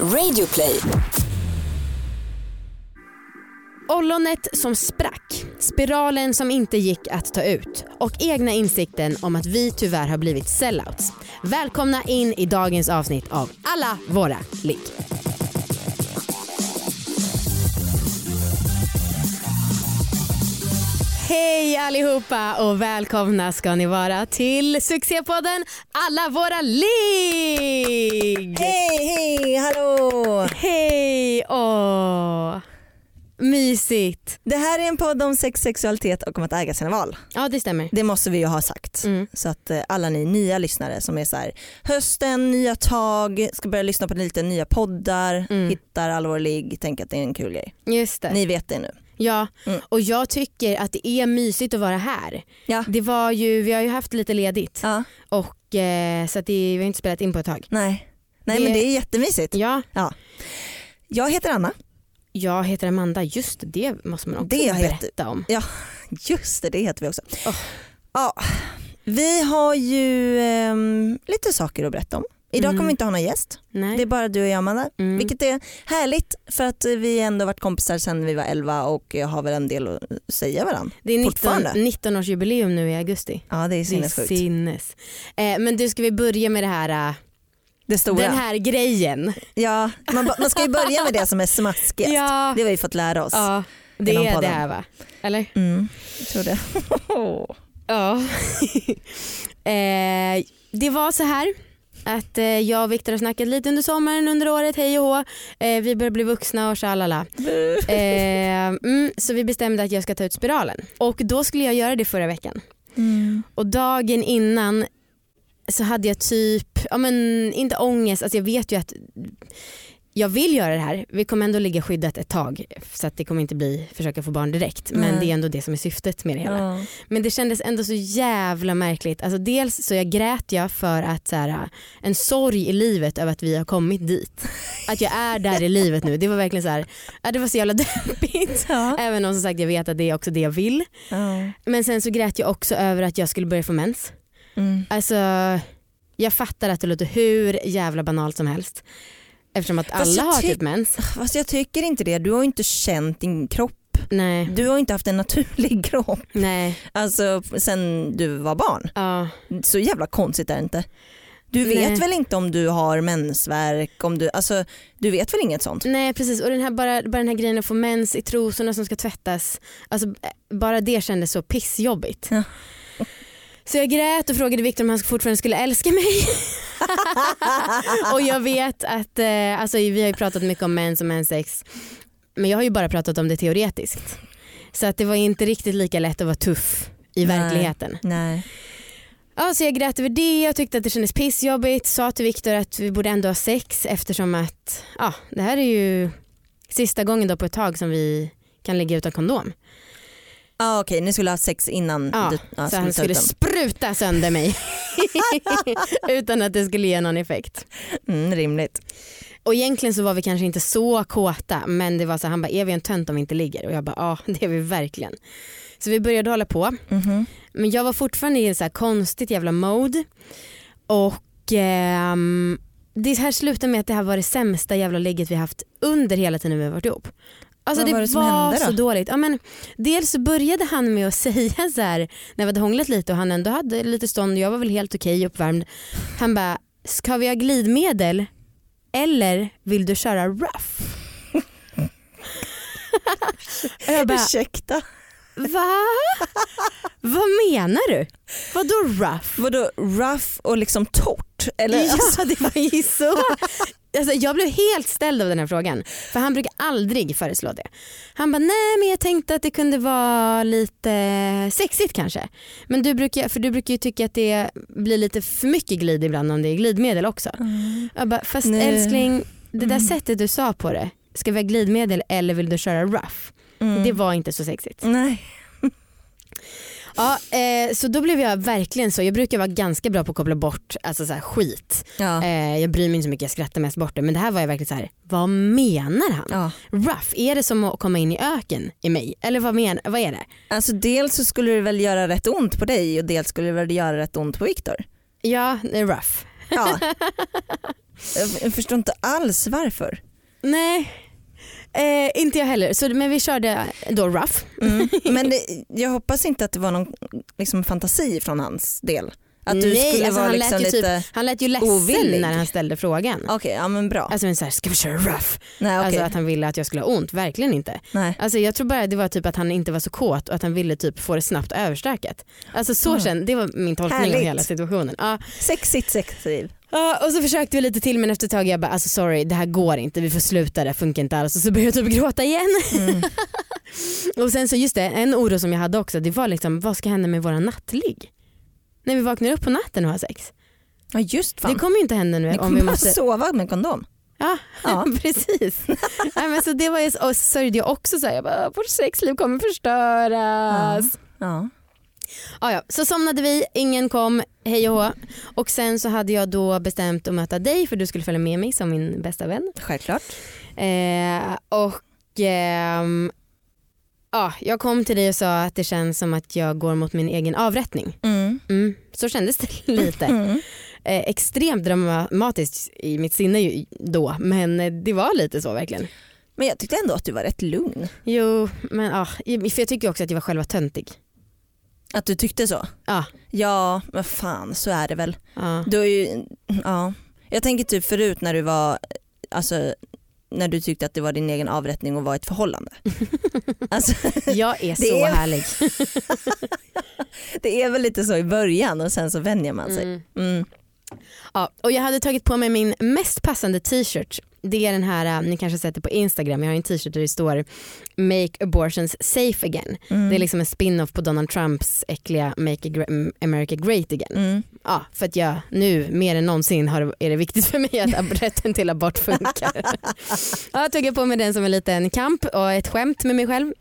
Radioplay. Ollonet som sprack, spiralen som inte gick att ta ut och egna insikten om att vi tyvärr har blivit sellouts. Välkomna in i dagens avsnitt av Alla våra ligg. Hej allihopa och välkomna ska ni vara till succépodden Alla våra ligg! Hej, hej, hallå! Hej! Åh. Mysigt. Det här är en podd om sex, sexualitet och om att äga sina val. Ja det stämmer. Det måste vi ju ha sagt. Mm. Så att eh, alla ni nya lyssnare som är så här, hösten, nya tag, ska börja lyssna på lite nya poddar, Mm. hittar alla vår ligg, tänker att det är en kul grej. Just det. Ni vet det nu. Ja, Mm. och jag tycker att det är mysigt att vara här. Ja. Det var ju, vi har ju haft lite ledigt Ja, och eh, så att det, vi har inte spelat in på ett tag. nej. Nej Det- men det är jättemysigt. Ja, Jag heter Anna. jag heter Amanda, just det måste man också Det heter- berätta om. Just det, det heter vi också. Åh. Ja, vi har ju ehm, lite saker att berätta om. Idag Mm. kommer vi inte ha någon gäst. Nej. Det är bara du och jag Amanda. Mm. Vilket är härligt för att vi ändå varit kompisar sedan vi var 11 och har väl en del att säga varandra. det är 19, fortfarande. 19-årsjubileum nu i augusti. Ja det är Det är sinnessjukt. Det, sinnes. Eh, men du ska vi börja med det här, eh, stora. den här grejen? Ja, man, man ska ju börja med det som är smaskigast. Ja, Det har vi fått lära oss. ja det är det här va? Eller? Mm, jag tror det. Ja. eh, det var så här att eh, jag och Viktor har snackat lite under sommaren, under året, hej och hå. Eh, vi börjar bli vuxna och tjalala. Eh, mm, så vi bestämde att jag ska ta ut spiralen. Och då skulle jag göra det förra veckan. Mm. Och dagen innan så hade jag typ, ja men inte ångest, alltså jag vet ju att jag vill göra det här. Vi kommer ändå ligga skyddat ett tag så att det kommer inte bli försöka få barn direkt. Men Nej. det är ändå det som är syftet med det hela. Ja. Men det kändes ändå så jävla märkligt. Alltså dels så jag grät jag för att så här, en sorg i livet över att vi har kommit dit. Att jag är där i livet nu. Det var verkligen så här, det var så jävla deppigt. Ja. Även om som sagt jag vet att det är också det jag vill. Ja. Men sen så grät jag också över att jag skulle börja få mens. Mm. Alltså jag fattar att det låter hur jävla banalt som helst. Eftersom att alla har ty- typ mens. Fast jag tycker inte det. Du har ju inte känt din kropp. Nej, Du har ju inte haft en naturlig kropp. nej, Alltså sen du var barn. ja. Så jävla konstigt är det inte. Du vet Nej. väl inte om du har mensvärk? Om du, alltså, du vet väl inget sånt? Nej precis och den här, bara, bara den här grejen att få mens i trosorna som ska tvättas. Alltså, eh, bara det kändes så pissjobbigt. Ja. Så jag grät och frågade Viktor om han fortfarande skulle älska mig. och jag vet att, eh, alltså, vi har ju pratat mycket om mens och menssex men jag har ju bara pratat om det teoretiskt. Så att det var inte riktigt lika lätt att vara tuff i Nej. verkligheten. Nej. Ja, så jag grät över det, jag tyckte att det kändes pissjobbigt, sa till Viktor att vi borde ändå ha sex eftersom att ja, det här är ju sista gången då på ett tag som vi kan ligga utan kondom. Ah, Okej, ni skulle ha sex innan Ja, du ja, så han skulle spruta sönder mig utan att det skulle ge någon effekt. Mm, rimligt. Och egentligen så var vi kanske inte så kåta men det var så han bara är vi en tönt om vi inte ligger? Och jag bara ja det är vi verkligen. Så vi började hålla på Mhm. Men jag var fortfarande i en så här konstigt jävla mode. Och ehm, det här slutade med att det här var det sämsta jävla ligget vi haft under hela tiden vi har varit ihop. Alltså Vad det var var, det som hände då? så dåligt. Ja, men dels började han med att säga så här när vi hade hånglat lite och han ändå hade lite stånd och jag var väl helt okej uppvärmd. Han bara, ska vi ha glidmedel eller vill du köra rough? jag bara, Ursäkta. Va? Vad menar du? Vadå rough? Vadå rough och liksom torrt? Eller, ja alltså, det var ju så. Alltså, jag blev helt ställd av den här frågan för han brukar aldrig föreslå det. Han bara nej men jag tänkte att det kunde vara lite sexigt kanske. Men du brukar, för du brukar ju tycka att det blir lite för mycket glid ibland om det är glidmedel också. Jag bara fast Nej. älskling det där Mm. sättet du sa på det, ska vi ha glidmedel eller vill du köra rough? mm. Det var inte så sexigt. Nej. Ja, eh, så då blev jag verkligen så. Jag brukar vara ganska bra på att koppla bort alltså, så här, skit. Ja. Eh, jag bryr mig inte så mycket, jag skrattar mest bort det. Men det här var jag verkligen så här, vad menar han? Ja. Rough, är det som att komma in i öken i mig? Eller vad, men, vad är det? Alltså dels så skulle det väl göra rätt ont på dig och dels skulle det väl göra rätt ont på Viktor. Ja, det är rough. Ja. Jag jag förstår inte alls varför. Nej, eh, inte jag heller. Så, men vi körde då rough. Mm. Men det, jag hoppas inte att det var någon liksom, fantasi från hans del. Att du Nej, skulle alltså vara han, liksom lät ju lite... typ, han lät ju ledsen ovillig. när han ställde frågan. Okej, ja men bra. Alltså men så här, ska vi köra rough? Nej, okej. Alltså att han ville att jag skulle ha ont, verkligen inte. Nej. Alltså jag tror bara det var typ att han inte var så kåt och att han ville typ få det snabbt överstökat. Alltså så Mm. kände, det var min tolkning Härligt. av hela situationen. Ja. Sexigt sexliv. Ja, och så försökte vi lite till men efter ett tag jag bara alltså sorry det här går inte, vi får sluta, det funkar inte alls. Och så började jag typ gråta igen. Mm. och sen så just det, en oro som jag hade också det var liksom vad ska hända med våra nattligg? När vi vaknar upp på natten och har sex. Ja just fan. Det kommer ju inte hända nu Ni om kommer vi bara måste... sova med kondom. Ja, Ja. precis. Nej, men så det var ju, och så sörjde jag också så här, jag bara, vårt sexliv kommer förstöras. Ja. Ja. Ja, så somnade vi, ingen kom, hej och hå. Och sen så hade jag då bestämt att möta dig för du skulle följa med mig som min bästa vän. Självklart. Eh, och ehm, ja, jag kom till dig och sa att det känns som att jag går mot min egen avrättning. Mm. Mm, så kändes det lite. Mm. Eh, extremt dramatiskt i mitt sinne ju då men eh, det var lite så verkligen. Men jag tyckte ändå att du var rätt lugn. Jo men ja, för jag tycker också att jag var själva töntig. Att du tyckte så? Ja. Ja, men fan så är det väl. Ja. Du är ju, ja. Jag tänker typ förut när du var, alltså när du tyckte att det var din egen avrättning och var ett förhållande. alltså, Jag är så är- härlig. det är väl lite så i början och sen så vänjer man sig. Mm. Mm. Ja, och jag hade tagit på mig min mest passande t-shirt. Det är den här, äh, ni kanske sett det på Instagram, jag har en t-shirt där det står Make abortions safe again. Mm. Det är liksom en spin-off på Donald Trumps äckliga Make Gra- America great again. Mm. Ja, för att jag nu mer än någonsin har, är det viktigt för mig att rätten till abort funkar. ja, tog jag på mig den som en liten kamp och ett skämt med mig själv.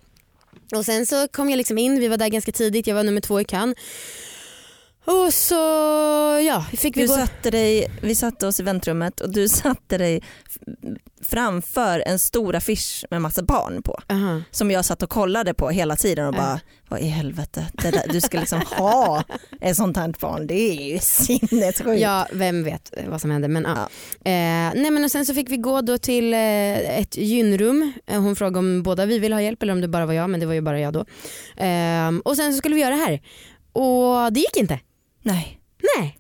Och sen så kom jag liksom in, vi var där ganska tidigt, jag var nummer två i kön. Och så ja, fick vi Du gå. satte dig, vi satte oss i väntrummet och du satte dig framför en stor affisch med massa barn på. Aha. Som jag satt och kollade på hela tiden och Ja. bara, vad i helvete, där, du ska liksom ha ett sånt här barn, det är ju sinnessjukt. Ja, vem vet vad som hände. Men, ja. Ja. Eh, nej, men och sen så fick vi gå då till eh, ett gynrum. Eh, hon frågade om båda vi ville ha hjälp eller om det bara var jag, men det var ju bara jag då. Eh, och sen så skulle vi göra det här. Och det gick inte. Nej, Nej.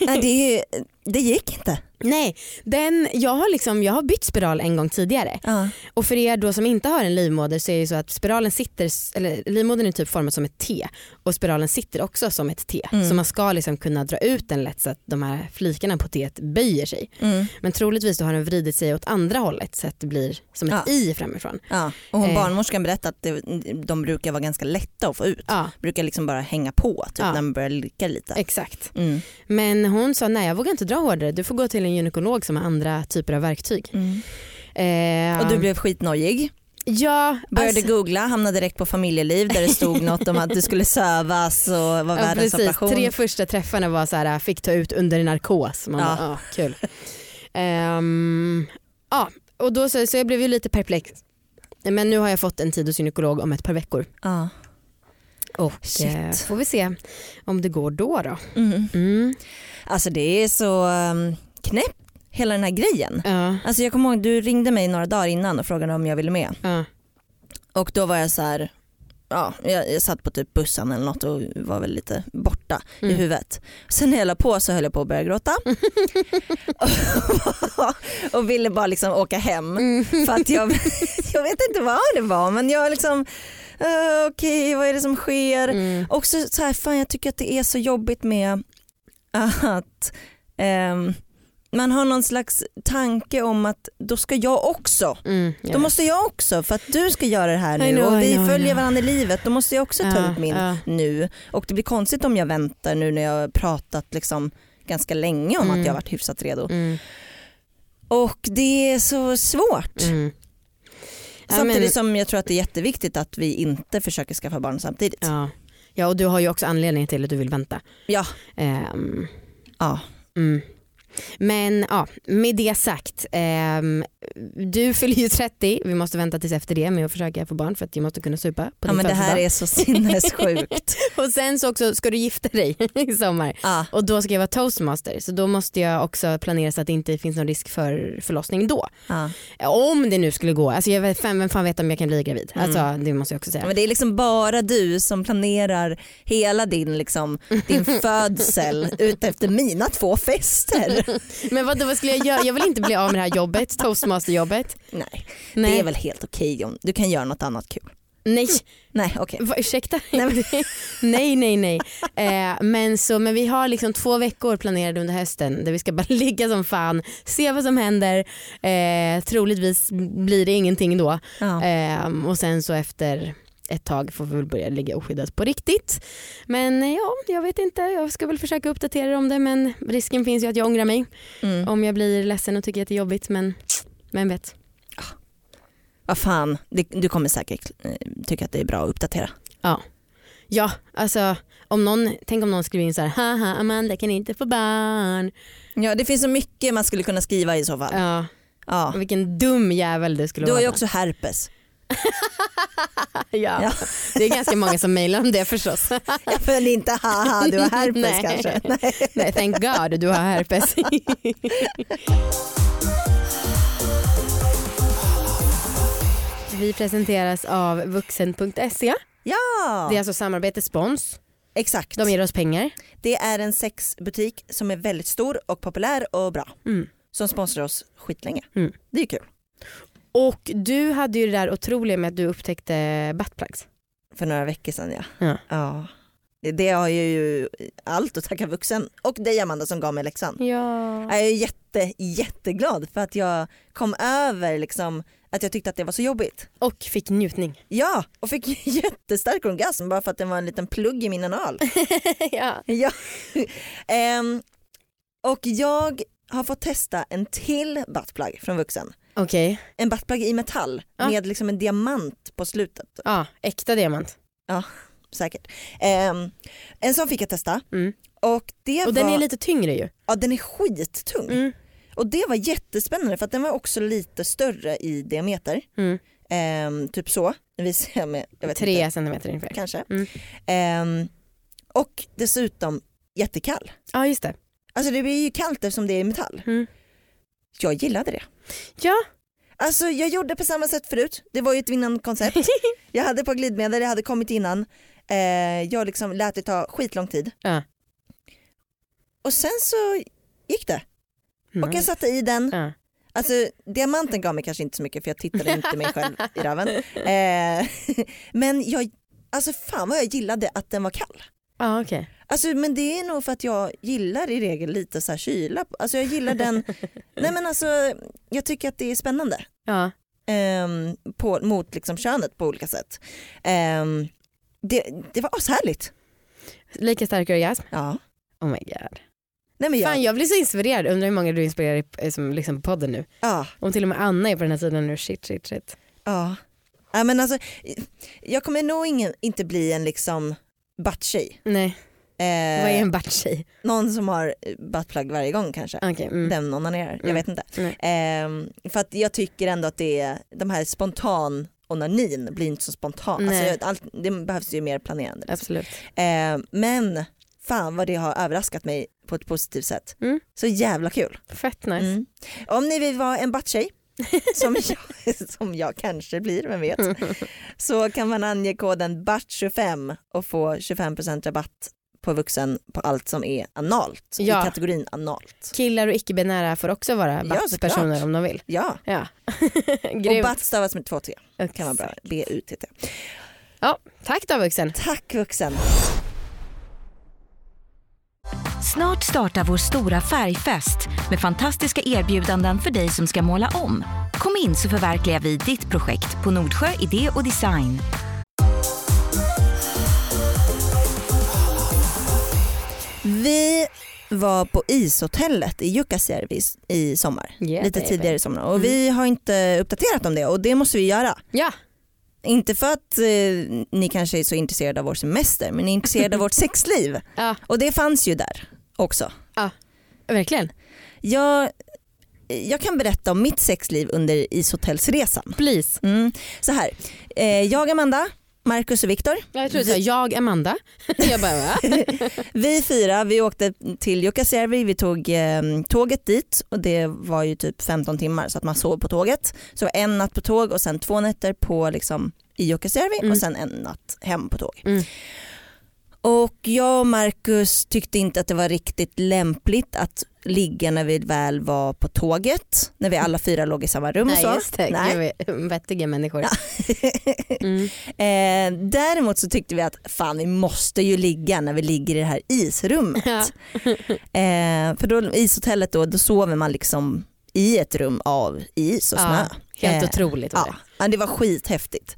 Nej det, det gick inte. Nej, den, jag, har liksom, jag har bytt spiral en gång tidigare Ja. och för er då som inte har en livmoder så är det så att spiralen sitter, eller livmodern är typ formad som ett T och spiralen sitter också som ett T. Mm. Så man ska liksom kunna dra ut den lätt så att de här flikarna på T böjer sig. Mm. Men troligtvis då har den vridit sig åt andra hållet så att det blir som ett Ja. I framifrån. Ja. Och hon Eh. barnmorskan berättade att det, de brukar vara ganska lätta att få ut. Brukar liksom bara hänga på typ, när man börjar lirka lite. exakt. Mm. Men hon sa nej jag vågar inte dra hårdare, du får gå till en gynekolog som har andra typer av verktyg. Mm. Eh, Och du blev skitnojig. ja, Började alltså- googla, hamnade direkt på familjeliv där det stod något om att du skulle sövas och var Ja, världens precis. operation. Tre första träffarna var så här, fick ta ut under narkos. Man Ja. bara, ah, kul. Ehm, ja, och då så, så jag blev ju lite perplex. Men nu har jag fått en tid hos gynekolog om ett par veckor. Ja. Och Shit. eh, får vi se om det går då. då. Mm. Mm. Alltså det är så um, knäppt hela den här grejen. Ja, Alltså jag kommer ihåg du ringde mig några dagar innan och frågade om jag ville med. ja. Och då var jag så här, ja, jag, jag satt på typ bussen eller något och var väl lite borta i Mm. huvudet. Sen när jag la på så höll jag på att börja gråta. och ville bara liksom åka hem. Mm. För att jag, jag vet inte vad det var men jag liksom, uh, okej vad är det som sker? Mm. Också så här, fan jag tycker att det är så jobbigt med att ehm, man har någon slags tanke om att då ska jag också. Mm, jag Då måste jag också för att du ska göra det här I nu know, och I vi know, I följer varandra i livet. Då måste jag också ta ut min ja. nu. Och det blir konstigt om jag väntar nu när jag har pratat liksom ganska länge om Mm. att jag har varit hyfsat redo. Mm, Och det är så svårt. mm. Samtidigt men- som jag tror att det är jätteviktigt att vi inte försöker skaffa barn samtidigt. Ja. ja och du har ju också anledning till att du vill vänta. Ja. Ehm, ja. mm. Men ja, med det sagt. eh, du fyller ju 30, vi måste vänta tills efter det med att försöka få barn för att jag måste kunna supa på Ja men det här är så sinnessjukt. Och sen så också ska du gifta dig i sommar. ja. Och då ska jag vara toastmaster så då måste jag också planera så att det inte finns någon risk för förlossning då. Ja. Om det nu skulle gå, alltså jag vet, fan, vem fan vet om jag kan bli gravid? Mm. Alltså det måste jag också säga. Men det är liksom bara du som planerar hela din, liksom, din födsel utefter mina två fester. Men vad, vad skulle jag göra? Jag vill inte bli av med det här jobbet, toastmasterjobbet. Nej, Nej. det är väl helt okej om du kan göra något annat kul. Nej, Nej okej. Va, ursäkta? Nej, nej nej nej. Eh, men, så, men vi har liksom två veckor planerade under hösten där vi ska bara ligga som fan, se vad som händer. Eh, troligtvis blir det ingenting då. Ja. Eh, och sen så efter ett tag får vi väl börja ligga oskyddat på riktigt. Men eh, ja, jag vet inte. Jag ska väl försöka uppdatera er om det men risken finns ju att jag ångrar mig Mm. om jag blir ledsen och tycker att det är jobbigt. Men vem vet. Vad fan, det, du kommer säkert eh, tycka att det är bra att uppdatera. Ja, alltså om någon, tänk om någon skriver in så här, haha Amanda kan inte få barn. Ja det finns så mycket man skulle kunna skriva i så fall. Ja, Ja. vilken dum jävel du skulle Du har vara. ju också herpes. ja. Ja. Det är ganska många som mejlar om det förstås. Ja, men inte haha du har herpes Nej. kanske. Nej. Nej, thank God du har herpes. Vi presenteras av vuxen.se. Ja Det är alltså samarbete spons. exakt. De ger oss pengar. Det är en sexbutik som är väldigt stor och populär och bra. Mm. Som sponsrar oss skitlänge. Mm. Det är kul. Och du hade ju det där otroliga med att du upptäckte buttplugs. För några veckor sedan ja. Ja. ja. Det- har ju allt att tacka vuxen och dig Amanda som gav mig läxan. Ja. Jag är jätte, jätteglad för att jag kom över liksom att jag tyckte att det var så jobbigt. Och fick njutning. Ja, och fick jättestark orgasm bara för att det var en liten plugg i min anal. ja. ja. Ehm, och jag har fått testa en till buttplug från vuxen. Okej, En buttplug i metall Ja. med liksom en diamant på slutet. ja, äkta diamant. Säkert. Ehm, en sån fick jag testa. Mm. Och, det Och var, den är lite tyngre ju. ja, den är skittung. Mm. Och det var jättespännande för att den var också lite större i diameter. Mm. Ehm, typ så. Visar jag med, Tre inte, centimeter ungefär. kanske. Mm. Ehm, och dessutom jättekall. Ja just det. Alltså det blir ju kallt eftersom det är metall. Mm. Jag gillade det. Ja. Alltså jag gjorde på samma sätt förut. Det var ju ett vinnande koncept. Jag hade på glidmedel, jag hade kommit innan. Eh, jag liksom lät det ta skitlång tid. Ja. Och sen så gick det. Och jag satte i den. Ja. Alltså diamanten gav mig kanske inte så mycket för jag tittade inte mig själv i röven. Eh, men jag, alltså fan vad jag gillade att den var kall. Ja okej. Alltså, men det är nog för att jag gillar i regel lite så här kyla. Alltså jag gillar den, nej men alltså jag tycker att det är spännande. Ja. ehm, på, mot liksom könet på olika sätt. Ehm, det, det var ashärligt. Lika stark orgasm. Ja. Oh my god. Nej, men jag, Fan jag blir så inspirerad, undrar hur många du inspirerar i, eh, som liksom på podden nu. ja, Om till och med Anna är på den här sidan nu, shit shit shit. ja. ja men alltså, jag kommer nog ingen, inte bli en liksom butt-tjej. Nej, Eh, vad är en batch-tjej? Någon som har buttplug varje gång kanske. Okej, mm. Den onanerar, jag Mm. vet inte. Ehm, för att jag tycker ändå att det är, de här spontan onanin blir inte så spontan. Nej. Alltså, allt, det behövs ju mer planerande. Liksom. absolut. Ehm, men fan vad det har överraskat mig på ett positivt sätt. Mm. Så jävla kul. Fett nice. Mm. Om ni vill vara en butt-tjej, som jag, som jag kanske blir, vem vet, så kan man ange koden BUTT25 och få 25% rabatt på vuxen på allt som är analt, Ja. i kategorin analt. Killar och icke-binära får också vara Ja, BATS-personer såklart. om de vill. Ja, Ja. och. BUTT stavas med två T, kan vara bra. B-U-T-T. Ja, tack då vuxen. Tack vuxen. Snart startar vår stora färgfest med fantastiska erbjudanden för dig som ska måla om. Kom in så förverkligar vi ditt projekt på Nordsjö Idé och Design. Vi var på ishotellet i Jukkasjärvi i sommar. Yeah, lite baby. tidigare i sommar och vi har inte uppdaterat om det och det måste vi göra. Ja, Inte för att eh, ni kanske är så intresserade av vår semester men ni är intresserade av vårt sexliv ja och det fanns ju där också. verkligen. jag, jag kan berätta om mitt sexliv under ishotellsresan. Please. Mm. Så här, eh, jag Amanda, Marcus och Viktor. Jag tror det jag Amanda. jag bara va? Vi fyra vi åkte till Jukkasjärvi, vi tog eh, tåget dit och det var ju typ 15 timmar så att man sov på tåget. Så en natt på tåg och sen två nätter på liksom, i Jukkasjärvi Mm. och sen en natt hem på tåg. Mm. Och jag och Marcus tyckte inte att det var riktigt lämpligt att ligga när vi väl var på tåget, när vi alla fyra låg i samma rum och Nej så. just det, Nej. Gud, vettiga människor. Mm. Eh, däremot så tyckte vi att fan vi måste ju ligga när vi ligger i det här isrummet. Eh, för då ishotellet då, då sover man liksom i ett rum av is och snö. Ja, helt Eh, otroligt var det. Ja, det var skithäftigt.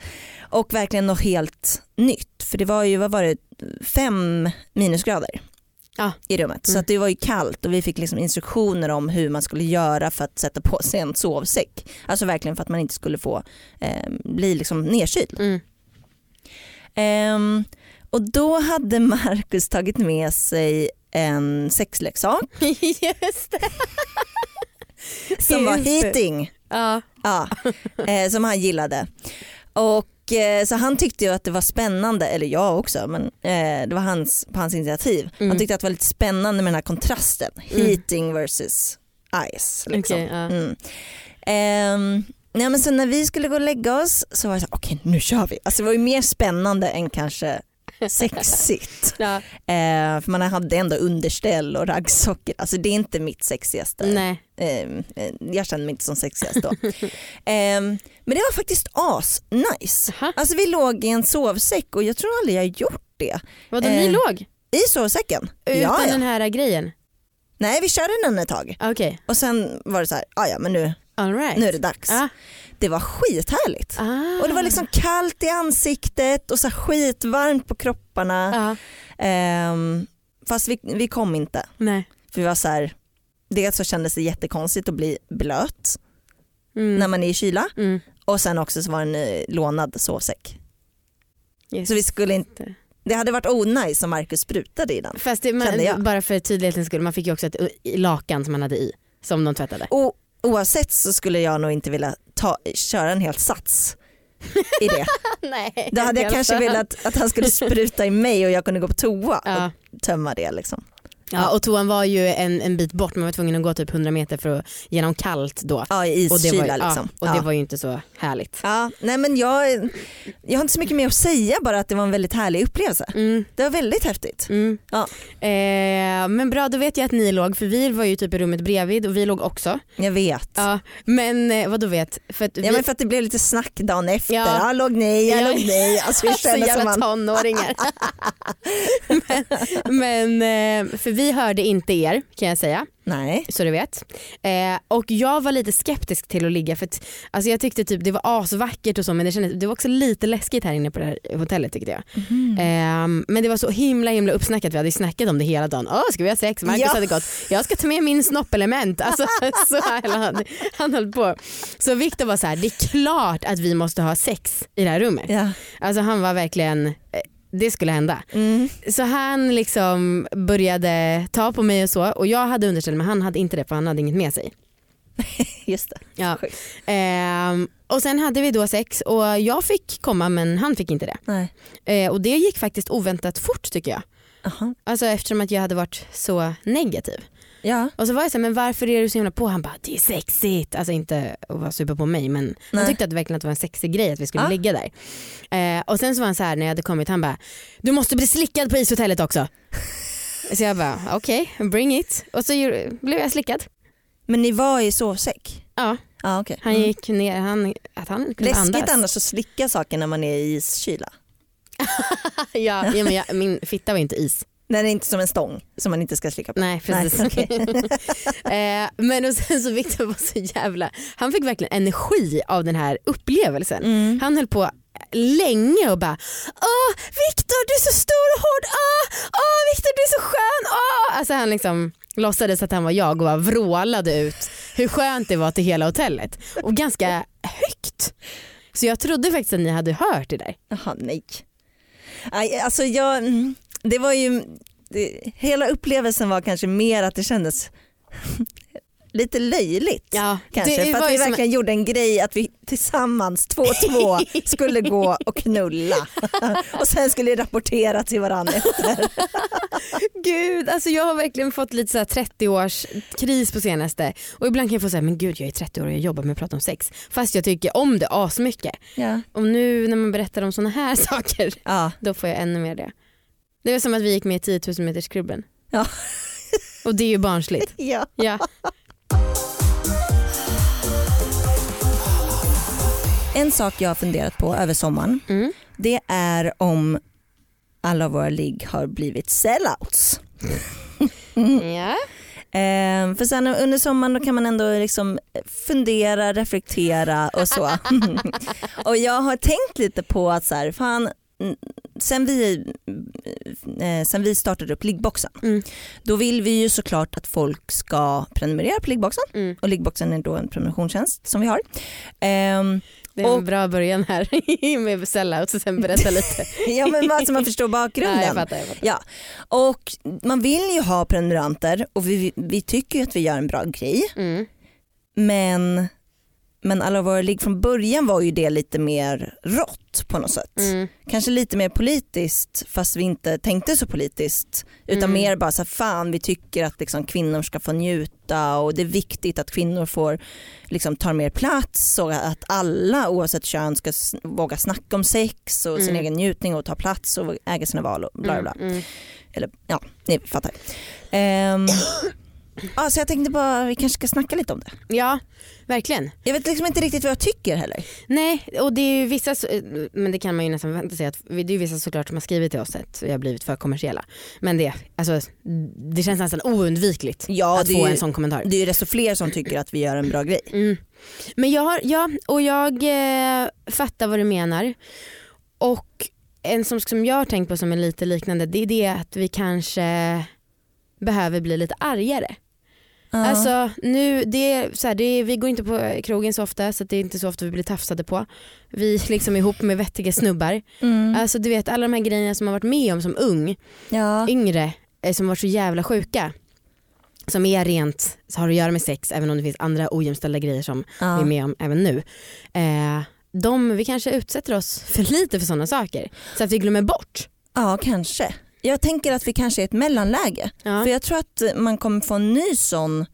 Och verkligen något helt nytt. För det var ju, vad var det, fem minusgrader Ja. i rummet. Så Mm. att det var ju kallt och vi fick liksom instruktioner om hur man skulle göra för att sätta på sig en sovsäck. Alltså verkligen för att man inte skulle få eh, bli liksom nedkyld. Mm. Ehm, och då hade Marcus tagit med sig en sexleksak Just det. som var Just det. heating. Ja. Ja, eh, som han gillade. Och så han tyckte ju att det var spännande, eller jag också, men eh, det var hans, på hans initiativ. Mm. Han tyckte att det var lite spännande med den här kontrasten, Mm. heating versus ice. Liksom. Okej, ja. Mm. Ehm, nej, men sen när vi skulle gå och lägga oss så var det så okej nu kör vi. Alltså det var ju mer spännande än kanske sexigt. Ja. Eh, för man hade ändå underställ och raggsockor. Alltså det är inte mitt sexigaste. Nej. Eh, eh, jag kände mig inte som sexigast då. eh, men det var faktiskt as nice. Alltså vi låg i en sovsäck och jag tror aldrig jag gjort det. Vadå ni Eh, låg? I sovsäcken? Utan ja, ja. den här grejen? Nej vi körde den ett tag Okej, och sen var det så här, "Ah, ja men nu, right. nu är det dags. Ah. Det var skithärligt. Ah. Och det var liksom kallt i ansiktet och så skitvarmt på kropparna. Ehm, fast vi, vi kom inte. Nej. För vi var så här, dels så kändes det jättekonstigt att bli blöt Mm. när man är i kyla Mm. och sen också så var det en eh, lånad sovsäck. Just Så vi skulle inte, det. hade varit onajs om Marcus sprutade i den. Fast det, man, bara för tydlighetens skull, man fick ju också ett i- lakan som man hade i som de tvättade. Och oavsett så skulle jag nog inte vilja ta, köra en hel sats i det. Nej. Då hade jag kanske velat att han skulle spruta i mig och jag kunde gå på toa Ja. och tömma det. Liksom. Ja och toan var ju en, en bit bort, man var tvungen att gå typ 100 meter för att genom kallt då. Ja, i Och det, var, iskyla liksom. ja, och ja. det var ju inte så härligt. Ja, nej men jag, jag har inte så mycket mer att säga bara att det var en väldigt härlig upplevelse. Mm. Det var väldigt häftigt. Mm. Ja. Eh, men bra då vet jag att ni låg för vi var ju typ i rummet bredvid och vi låg också. Jag vet. Ja. Ja, men eh, vad då vet? För att vi, men för att det blev lite snack dagen efter. Ja. Ja. låg ni, jag Ja. låg ni. Alltså, det så jävla man, tonåringar. men, men eh, för vi hörde inte er kan jag säga. nej. så du vet. Eh, och jag var lite skeptisk till att ligga för att, alltså jag tyckte typ det var asvackert och så men det, kändes, det var också lite läskigt här inne på det här hotellet tyckte jag. Mm. Eh, men det var så himla himla uppsnackat, vi hade ju snackat om det hela dagen. Åh ska vi ha sex? Marcus Ja. hade gått, jag ska ta med min snoppelement. Alltså, så här, han, han höll på. Så Viktor var så här, det är klart att vi måste ha sex i det här rummet. Ja. Alltså han var verkligen, eh, det skulle hända. Mm. Så han liksom började ta på mig och så och jag hade underställ men han hade inte det för han hade inget med sig. Just det. Ja. Ehm, och sen hade vi då sex och jag fick komma men han fick inte det. Nej. Eh, och det gick faktiskt oväntat fort tycker jag. Aha. Alltså eftersom att jag hade varit så negativ. Ja. Och så var jag så här, men varför är du så himla på? Han bara, det är sexigt. Alltså inte att vara super på mig men han Nej. tyckte att det verkligen att det var en sexig grej att vi skulle Ja. ligga där. Eh, och sen så var han så här när jag hade kommit, han bara, du måste bli slickad på ishotellet också. så jag bara, okej, bring it. Och så blev jag slickad. Men ni var i sovsäck? Ja, Ja, okej. han Mm. gick ner, han, att han kunde Läskigt andas. annars att slicka saker när man är i iskyla. ja, ja, men jag, min fitta var inte is. Det är inte som en stång som man inte ska slicka på. Nej precis. Nej, okej. eh, men och sen så Victor var så jävla, han fick verkligen energi av den här upplevelsen. Mm. Han höll på länge och bara Åh Viktor du är så stor och hård, åh, åh Viktor du är så skön, åh. Alltså han liksom låtsades att han var jag och bara vrålade ut hur skönt det var till hela hotellet. Och ganska högt. Så jag trodde faktiskt att ni hade hört det där. Jaha, nej. Aj, alltså jag, mm, det var ju, det, hela upplevelsen var kanske mer att det kändes lite löjligt. Ja, Kanske för att vi verkligen gjorde en grej att vi tillsammans två och två skulle gå och knulla och sen skulle rapportera till varandra efter. Gud, alltså jag har verkligen fått lite så här 30 års kris på senaste och ibland kan jag få säga men gud jag är 30 år och jag jobbar med att prata om sex fast jag tycker om det asmycket. Ja. Och nu när man berättar om såna här saker Ja. då får jag ännu mer det. Det var som att vi gick med i 10 000 meters klubben. Ja. Och det är ju barnsligt. Ja. Ja. En sak jag har funderat på över sommaren Mm. det är om alla våra ligg har blivit sellouts. ja. Eh, för sen under sommaren kan man ändå liksom fundera, reflektera och så. och jag har tänkt lite på att så här, fan, mm, sen, vi, eh, sen vi startade upp liggboxen Mm. då vill vi ju såklart att folk ska prenumerera på liggboxen Mm. och liggboxen är då en prenumerationstjänst som vi har. Ehm, Det är en Och- bra början här med sellouts och sen berätta lite. ja men bara så man förstår bakgrunden. Nej, jag fattar, jag fattar. Ja, och man vill ju ha prenumeranter och vi, vi tycker ju att vi gör en bra grej. Mm. Men, men alla våra ligg från början var ju det lite mer rått på något sätt. Mm. Kanske lite mer politiskt fast vi inte tänkte så politiskt. Utan Mm. mer bara så här, fan vi tycker att liksom, kvinnor ska få njuta och det är viktigt att kvinnor får liksom, tar mer plats och att alla oavsett kön ska våga snacka om sex och sin Mm. egen njutning och ta plats och äga sina val och bla bla. Mm. Mm. Eller ja, ni fattar. Ehm, ja, så jag tänkte bara vi kanske ska snacka lite om det. Ja, verkligen. Jag vet liksom inte riktigt vad jag tycker heller. Nej, och det är ju vissa, men det kan man ju nästan vänta sig att det är ju vissa såklart som har skrivit till oss att vi har blivit för kommersiella. Men det, alltså, det känns nästan oundvikligt Ja, att få ju- en sån kommentar. Det är ju desto fler som tycker att vi gör en bra grej. Mm. Men jag har, ja, och jag eh, fattar vad du menar. Och en som, som jag har tänkt på som är lite liknande det är det att vi kanske behöver bli lite argare. Ja. Alltså nu, det är, så här, det är, vi går inte på krogen så ofta så det är inte så ofta vi blir tafsade på. Vi är liksom ihop med vettiga snubbar. mm. Alltså du vet alla de här grejerna som man varit med om som ung, ja. yngre, eh, som varit så jävla sjuka. Som är rent, så har att göra med sex även om det finns andra ojämställda grejer som Ja. vi är med om även nu. Eh, de, vi kanske utsätter oss för lite för sådana saker så att vi glömmer bort. ja, kanske. Jag tänker att vi kanske är ett mellanläge. Ja. För jag tror att man kommer få en ny sån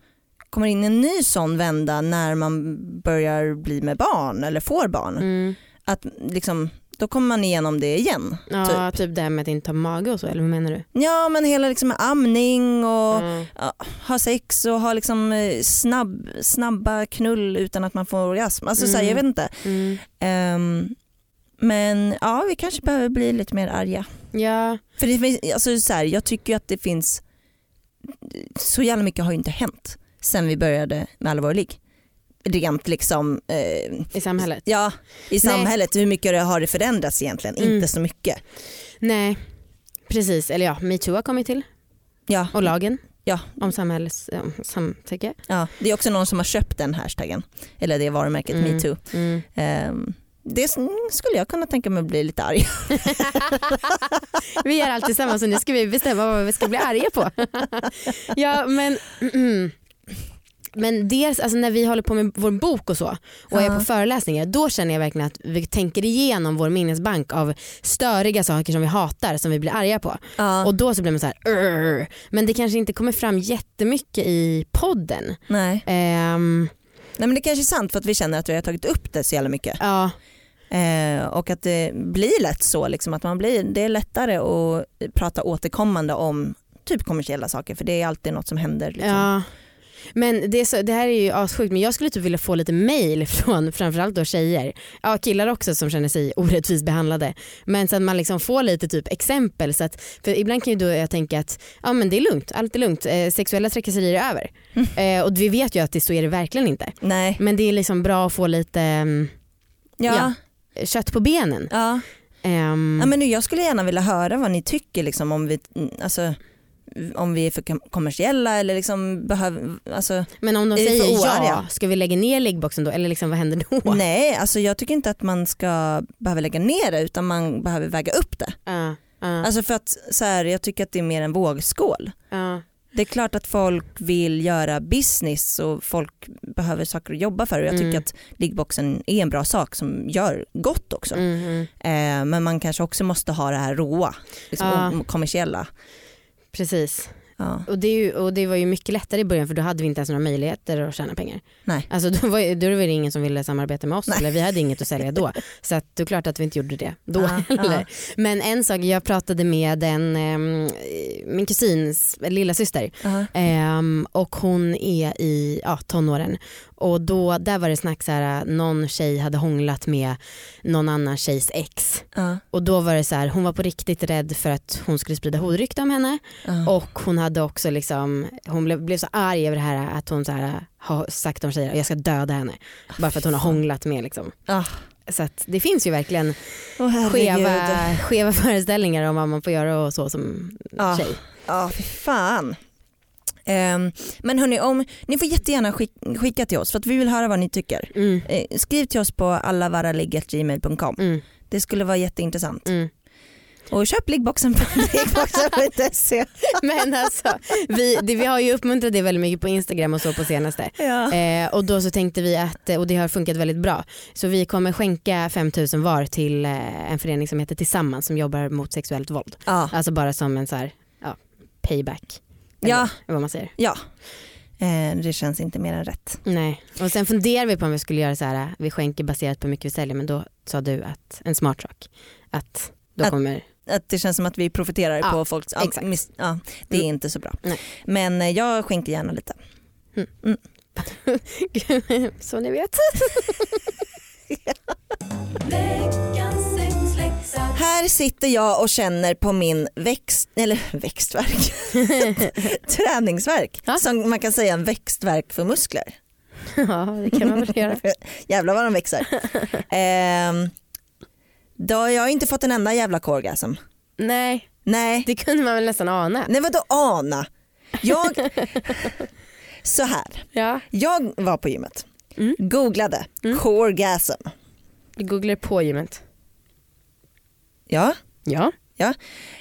kommer in en ny sån vända när man börjar bli med barn eller får barn. Mm. Att liksom, då kommer man igenom det igen. Ja, typ. det här med att inte ha mage och så eller vad menar du? Ja men hela liksom amning och Mm. ja, ha sex och ha liksom eh, snabb, snabba knull utan att man får orgasm. Alltså så här, Mm. jag vet inte. Mm. Ehm, men ja vi kanske behöver bli lite mer arga. Ja, För det finns, alltså så här, jag tycker att det finns, så jävla mycket har ju inte hänt sen vi började med ligg. Rent liksom, eh, i samhället. ja i Nej. samhället, hur mycket har det förändrats egentligen? Mm. Inte så mycket. Nej, precis. Eller ja, metoo har kommit till Ja, och lagen Ja. om samhälls, om samtycke. ja, det är också någon som har köpt den hashtaggen, eller det varumärket Mm. metoo. Mm. Ehm, det s- skulle jag kunna tänka mig bli lite arg. Vi gör allt tillsammans och nu ska vi bestämma vad vi ska bli arga på. ja men, mm, men dels alltså när vi håller på med vår bok och så och är Ja. på föreläsningar då känner jag verkligen att vi tänker igenom vår minnesbank av störiga saker som vi hatar som vi blir arga på. Ja, Och då så blir man så här, "Urr." men det kanske inte kommer fram jättemycket i podden. nej. Ehm, nej men det kanske är sant för att vi känner att vi har tagit upp det så jävla mycket. ja, Eh, och att det blir lätt så, liksom, att man blir, det är lättare att prata återkommande om typ kommersiella saker för det är alltid något som händer. Liksom. Ja. Men det, så, det här är ju assjukt men jag skulle typ vilja få lite mail från framförallt då tjejer, ja killar också som känner sig orättvist behandlade. Men så att man liksom får lite typ exempel så att, för ibland kan ju då jag tänka att ja men det är lugnt, allt är lugnt, eh, sexuella trakasserier är över. Eh, och vi vet ju att det, så är det verkligen inte. Nej. Men det är liksom bra att få lite mm, Ja. Ja. kött på benen. Ja. Ehm, Ja, men nu, jag skulle gärna vilja höra vad ni tycker liksom, om, vi, mm, alltså, om vi är för kom- kommersiella eller liksom behöver, alltså, men om de säger ja, ska vi lägga ner liggboxen då eller liksom, vad händer då? nej alltså jag tycker inte att man ska behöva lägga ner det utan man behöver väga upp det. Ja, ja, Alltså för att så här, jag tycker att det är mer en vågskål. ja. Det är klart att folk vill göra business och folk behöver saker att jobba för och jag tycker Mm. att liggboxen är en bra sak som gör gott också. Mm. Eh, men man kanske också måste ha det här råa, liksom, Ja. kommersiella. Precis. Ja. Och det, ju, och det var ju mycket lättare i början för då hade vi inte ens några möjligheter att tjäna pengar. Nej. Alltså då var, då var det ingen som ville samarbeta med oss Nej. eller vi hade inget att sälja då. Så att det är klart att vi inte gjorde det då Ja, heller. ja. Men en sak, jag pratade med en, ehm, min kusins lilla syster. Ehm, och hon är i ja, tonåren och då, där var det snack så här, någon tjej hade hånglat med någon annan tjejs ex Ja. och då var det så här, hon var på riktigt rädd för att hon skulle sprida horrykte om henne Ja. och hon hade också liksom, hon blev, blev så arg över det här att hon så här, har sagt om tjejer jag ska döda henne bara för att hon har hånglat med liksom. Ah. Så det finns ju verkligen herregud. skeva, skeva föreställningar om vad man får göra och så som Ja. tjej. Ja, fy fan. Ehm, men hörni, om, ni får jättegärna skick, skicka till oss för att vi vill höra vad ni tycker. Mm, Eh, skriv till oss på allavarraligg.gmail.com. mm, Det skulle vara jätteintressant. mm. Och köp liggboxen på liggboxen.se. Men alltså, vi, det, vi har ju uppmuntrat det väldigt mycket på Instagram och så på senaste. Ja. Eh, och då så tänkte vi att, och det har funkat väldigt bra, så vi kommer skänka 5000 var till eh, en förening som heter Tillsammans som jobbar mot sexuellt våld. Ja. Alltså bara som en så här, ja, payback. Eller Ja. vad man säger. ja. Eh, det känns inte mer än rätt. Nej. Och sen funderar vi på om vi skulle göra så här, vi skänker baserat på hur mycket vi säljer men då sa du att en smart sak, att då Att- kommer, Att det känns som att vi profiterar Ja, på folks... Ja, exakt. miss, ja, det är Mm. inte så bra. Nej. Men eh, jag skänker gärna lite. så ni vet. Här sitter jag och känner på min växt, eller växtverk, träningsverk. Ja. Som man kan säga en växtverk för muskler. ja det kan man väl göra. Jävlar vad de växer. Ehm, då har jag inte fått en enda jävla korgasm. Nej, Nej, det kunde man väl nästan ana. nej vadå ana? Jag, så här, Ja. jag var på gymmet, Mm. googlade Mm. korgasm. Du googlar på gymmet. Ja, Ja.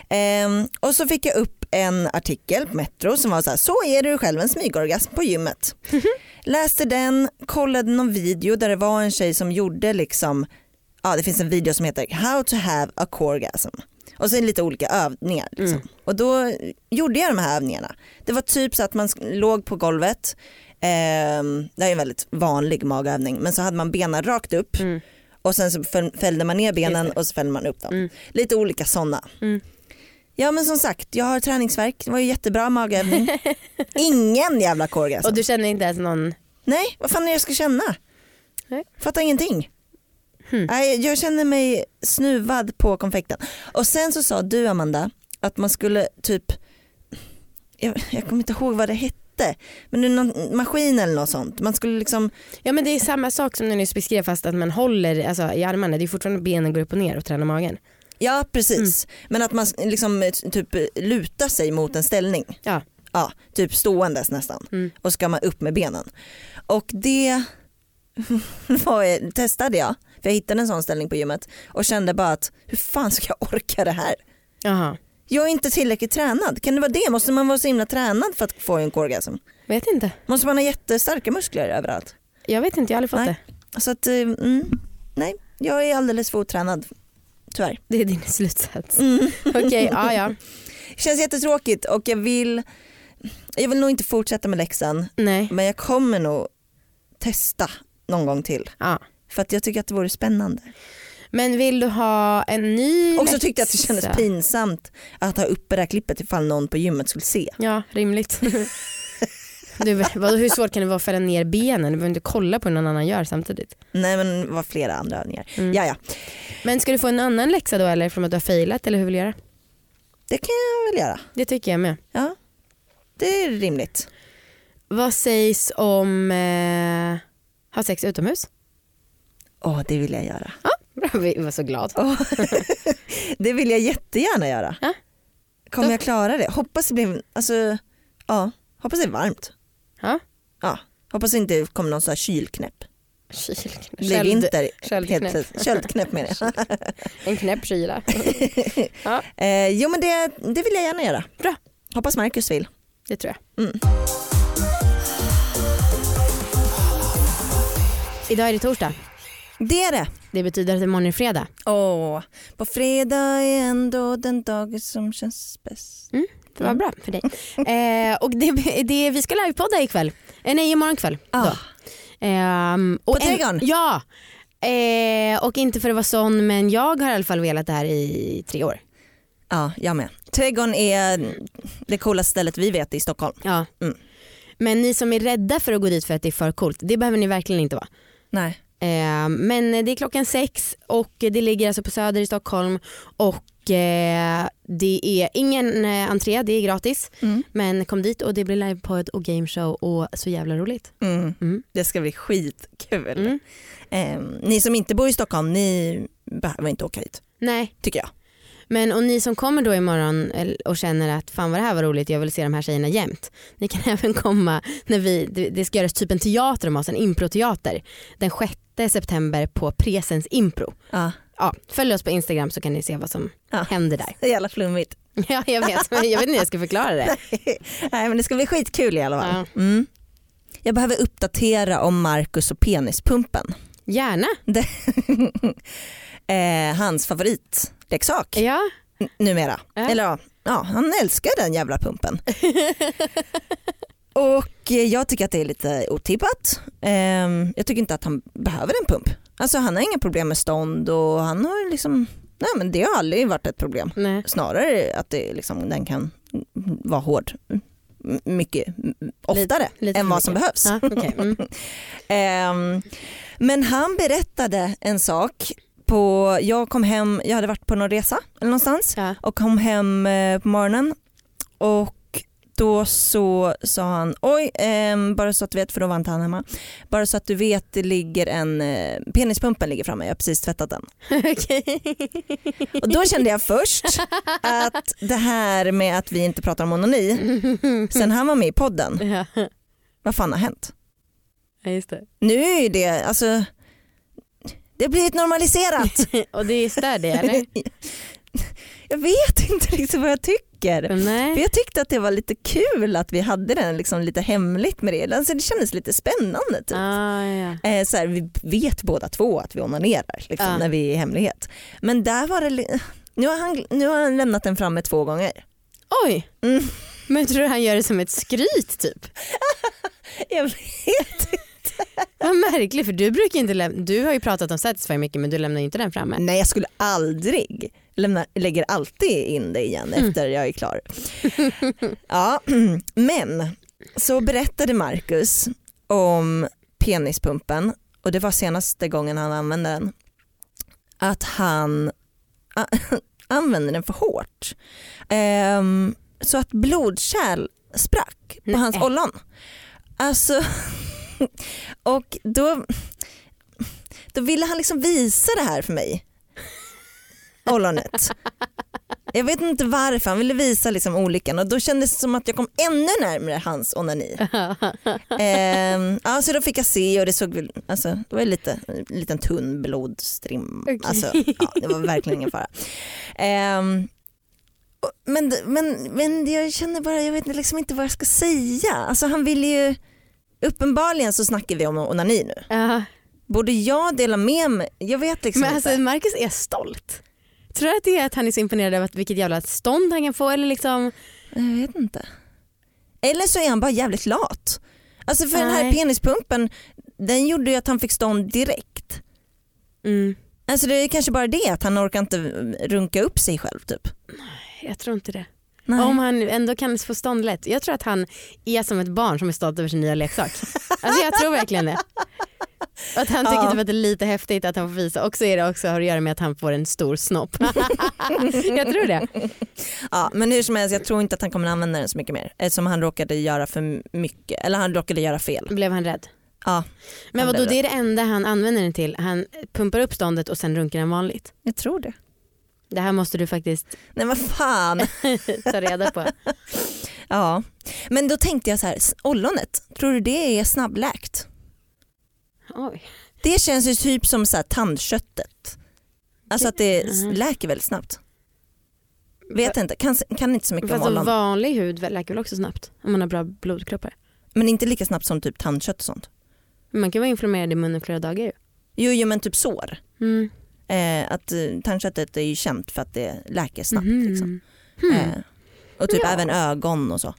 Ehm, och så fick jag upp en artikel på Metro som var så här, så är du själv en smygorgasm på gymmet. Läste den, kollade någon video där det var en tjej som gjorde liksom, ja det finns en video som heter How to have a corgasm. Och sen lite olika övningar. Liksom. Mm. Och då gjorde jag de här övningarna. Det var typ så att man låg på golvet, ehm, det är en väldigt vanlig magövning, men så hade man benen rakt upp Mm. Och sen så fällde man ner benen och så fällde man upp dem. Mm. Lite olika sådana. Mm. Ja men som sagt, jag har träningsverk. Det var ju jättebra magövning. Ingen jävla korgasm. Och du känner inte ens någon, Nej, vad fan är det jag ska känna? Nej. Fattar ingenting. Hmm. Nej, jag känner mig snuvad på konfekten. Och sen så sa du Amanda att man skulle typ, jag, jag kommer inte ihåg vad det hette, men det är någon maskin eller något sånt. Man skulle liksom, ja men det är samma sak som du nyss beskrev fast att man håller alltså, i armarna, det är fortfarande benen går upp och ner och tränar magen. ja precis, men att man liksom eh, typ lutar sig mot en ställning. Ja. Ja, typ ståendes nästan. Mm. och ska man upp med benen. Och det var, testade jag, för jag hittade en sån ställning på gymmet och kände bara att hur fan ska jag orka det här? Jaha, Jag är inte tillräckligt tränad. Kan det vara det? Måste man vara så himla tränad för att få en korgasm? vet inte. Måste man ha jättestarka muskler överallt? Jag vet inte, jag har aldrig fått Nej. det. Så att, eh, mm, nej, jag är alldeles för otränad. Tyvärr. Det är din slutsats. Mm. Okej, ja ja. Det känns jättetråkigt och jag vill, jag vill nog inte fortsätta med läxan Nej. men jag kommer nog testa någon gång till. Ja. För att jag tycker att det vore spännande. Men vill du ha en ny Och så tyckte jag att det kändes pinsamt att ha uppe det här klippet ifall någon på gymmet skulle se. Ja, rimligt. Du, vad, hur svårt kan det vara att fälla ner benen? Du behöver inte kolla på hur någon annan gör samtidigt. Nej men det var flera andra övningar. Mm. Ja, ja, Men ska du få en annan läxa då eller från att du har failat eller hur vill du göra? det kan jag väl göra. Det tycker jag med. Ja, det är rimligt. Vad sägs om eh, ha sex utomhus? Åh, det vill jag göra. Bra, vi var så glad. Åh, det vill jag jättegärna göra. Ja. Kommer Då- jag klara det? Hoppas det blir, alltså, ja, hoppas det är varmt. Ja. Ja, hoppas det inte kommer någon sån här kylknäpp. Kyl- Det blir köld- vinter. köldknäpp. helt plötsligt. Köldknäpp menar jag. En knäpp kyla. Eh, jo men det, det vill jag gärna göra. Bra. Hoppas Marcus vill. Det tror jag. Mm. Idag är det torsdag. Det är det. Det betyder att imorgon är fredag. Åh, på fredag är ändå den dag som känns bäst. Det var bra för dig. eh, och det, det, vi ska livepodda ikväll. Eh, nej, imorgon kväll. Ah. Då. Och På Trädgården? Ja. Eh, och inte för att vara sån men jag har i alla fall velat det här i tre år. Ja, jag med. Trädgården är det coolaste stället vi vet i Stockholm. Ja. Mm. Men ni som är rädda för att gå dit för att det är för coolt, det behöver ni verkligen inte vara. Nej. Eh, men det är klockan sex och det ligger alltså på Söder i Stockholm och eh, det är ingen eh, entré, det är gratis. Mm. Men kom dit och det blir livepodd och gameshow och så jävla roligt. Mm. Mm. Det ska bli skitkul. Eh, ni som inte bor i Stockholm, ni behöver inte åka hit, Nej, tycker jag. Men och ni som kommer då imorgon och känner att fan vad det här var roligt, jag vill se de här tjejerna jämt. Ni kan även komma när vi, det, ska göras typ en teater om oss, en improteater. Den 6 september på Presens Impro. Ja. Ja, följ oss på Instagram så kan ni se vad som Ja. händer där. Det är jävla flummigt. Ja jag vet, men jag vet inte hur jag ska förklara det. Nej men det ska bli skitkul i alla fall. Ja. Mm. Jag behöver uppdatera om Marcus och penispumpen. Gärna. Eh, hans favoritleksak Ja. numera. Ja. Eller ja, han älskar den jävla pumpen. och eh, jag tycker att det är lite otippat. Ehm, jag tycker inte att han behöver en pump. Alltså han har inga problem med stånd och han har liksom, nej men det har aldrig varit ett problem. Nej. Snarare att det liksom, den kan vara hård mycket oftare lite än för vad som behövs. Ja, okej. mm. Ehm, men han berättade en sak på, jag kom hem, jag hade varit på någon resa eller någonstans ja. och kom hem eh, på morgonen och då så sa han, oj, ehm, bara så att du vet, för då var inte han hemma, bara så att du vet det ligger en, eh, penispumpen ligger framme, jag har precis tvättat den. Okej. Och då kände jag först att det här med att vi inte pratar om onani, sen han var med i podden, vad fan har hänt? ja, just det. Nu är det, alltså, det har blivit normaliserat. Och det stör det eller? Jag vet inte riktigt vad jag tycker. För Nej. jag tyckte att det var lite kul att vi hade den liksom lite hemligt med det. Alltså det kändes lite spännande. Typ. Ah, ja. Eh, så här, vi vet båda två att vi onanerar liksom, Ja. när vi är i hemlighet. Men där var det, nu har, han, nu har han lämnat den framme två gånger. Oj. Mm. Men tror du han gör det som ett skryt typ? Jag vet. Vad märkligt för du brukar inte lämna, du har ju pratat om Satisfy mycket men du lämnar ju inte den framme. Nej jag skulle aldrig, lämna, lägger alltid in det igen Mm. efter jag är klar. ja, men så berättade Marcus om penispumpen och det var senaste gången han använde den. Att han använde den för hårt. Ehm, så att blodkärl sprack på Nej. hans ollon. Alltså, och då, då ville han liksom visa det här för mig. Ollonet. Jag vet inte varför, han ville visa liksom olyckan och då kändes det som att jag kom ännu närmare hans onani. ehm, ja, så då fick jag se och det såg väl, alltså, det var lite, en liten tunn blodstrim. Okej. Alltså, ja, det var verkligen ingen fara. Ehm, men, men, men jag känner bara, jag vet liksom inte vad jag ska säga. Alltså han ville ju, uppenbarligen så snackar vi om onani nu. Ja. Borde jag dela med mig? Jag vet liksom Men alltså inte. Marcus är stolt. Tror du att det är att han är så imponerad över att vilket jävla stånd han kan få eller liksom Jag vet inte. Eller så är han bara jävligt lat. Alltså för den här Nej. penispumpen, den gjorde ju att han fick stånd direkt. mm, Alltså det är kanske bara det att han orkar inte runka upp sig själv typ. jag tror inte det. Nej. Om han ändå kan få stånd lätt. Jag tror att han är som ett barn som är stolt över sin nya leksak. Alltså jag tror verkligen det. Och att han tycker Ja. typ att det är lite häftigt att han får visa och så är det också har att göra med att han får en stor snopp. jag tror det. Ja, men hur som helst, jag tror inte att han kommer använda den så mycket mer. Eftersom han råkade göra för mycket, eller han råkade göra fel. Blev han rädd? Ja, Men Han vadå det är det enda han använder den till. Han pumpar upp ståndet och sen runkar den vanligt. jag tror det. Det här måste du faktiskt Nej vad fan. ta reda på. Ja, men då tänkte jag så här, ollonet, tror du det är snabbläkt? Oj. Det känns ju typ som så här tandköttet. Alltså att det läker väldigt snabbt. Vet inte, kan, kan inte så mycket Fast om ollon. vanlig hud läker väl också snabbt om man har bra blodkroppar. Men inte lika snabbt som typ tandkött och sånt. Man kan vara inflammerad i munnen flera dagar ju. Jo, jo men typ sår. Mm. Eh, att eh, tandköttet är ju känt för att det läker snabbt. Mhm. Liksom. Hmm. Eh, och typ Ja. även ögon och så.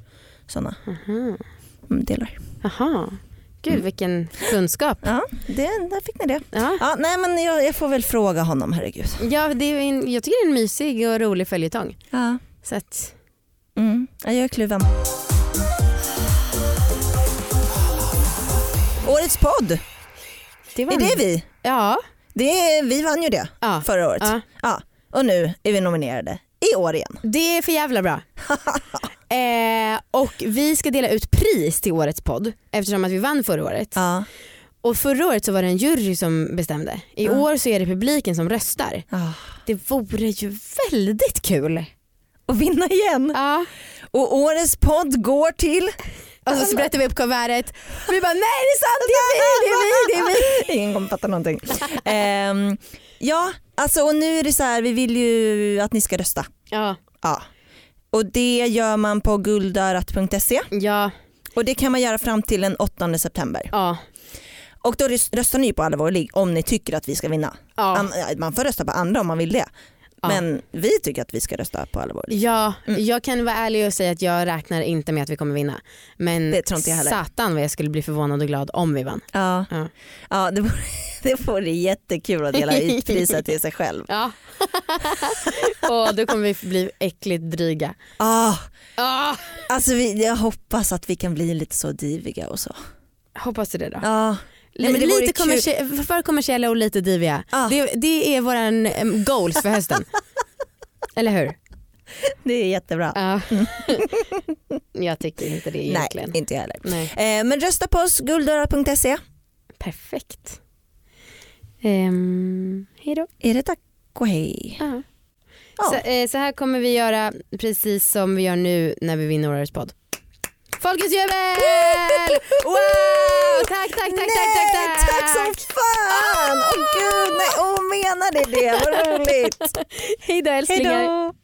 Sådana Aha. mm, delar. Aha. Gud Mm. vilken kunskap. Ja, det, där fick ni det. Ja. Ja, nej men jag, jag får väl fråga honom, herregud. Ja, det är en, jag tycker det är en mysig och rolig följetong. Ja. Så att, Mm. ja, jag är kluven. Årets podd, det var är det vi? Ja. Det vi vann ju det ja. förra året. ja. Ja. Och nu är vi nominerade i år igen. Det är för jävla bra. eh, och vi ska dela ut pris till årets podd eftersom att vi vann förra året. Ja. Och förra året så var det en jury som bestämde. I Ja. år så är det publiken som röstar. Ah. Det vore ju väldigt kul. Och vinna igen. Ja. Och årets podd går till... Och så sprätter vi upp kuvertet. Vi bara nej det är sant, det är vi, det är vi, det är vi. Ingen kommer fatta någonting. Ehm, ja, alltså och nu är det så här, vi vill ju att ni ska rösta. Ja. Ja. Och det gör man på guldarat.se Ja. och det kan man göra fram till den 8 september. Ja. Och då rös- röstar ni på alla våra ligg om ni tycker att vi ska vinna. Ja, Man får rösta på andra om man vill det. Ja. Men vi tycker att vi ska rösta på alla våra. Ja, Mm. jag kan vara ärlig och säga att jag räknar inte med att vi kommer vinna. Men Det tror inte jag heller. satan vad jag skulle bli förvånad och glad om vi vann. Ja, Ja. ja det, vore, det vore jättekul att dela ut priset till sig själv. Ja. och då kommer vi bli äckligt dryga. Ah, Ah. alltså vi, jag hoppas att vi kan bli lite så diviga och så. Hoppas du det då. Ja. Nej, men lite kommersie- för kommersiella och lite diviga. Ja. Det, det är våran goals för hösten. Eller hur? Det är jättebra. Ja. jag tycker inte det egentligen. Nej, inte jag heller. Nej. Eh, men rösta på oss, gulddörrar.se. Perfekt. Um, hej då. Är det tack och hej? Ja. Ja. Så, eh, så här kommer vi göra precis som vi gör nu när vi vinner årets podd. Folkets jubel! Wow! Tack, tack, tack, nej, tack, tack, tack! tack som fan! Åh gud, nej, åh menade det? Vad roligt. Hej då älsklingar. då.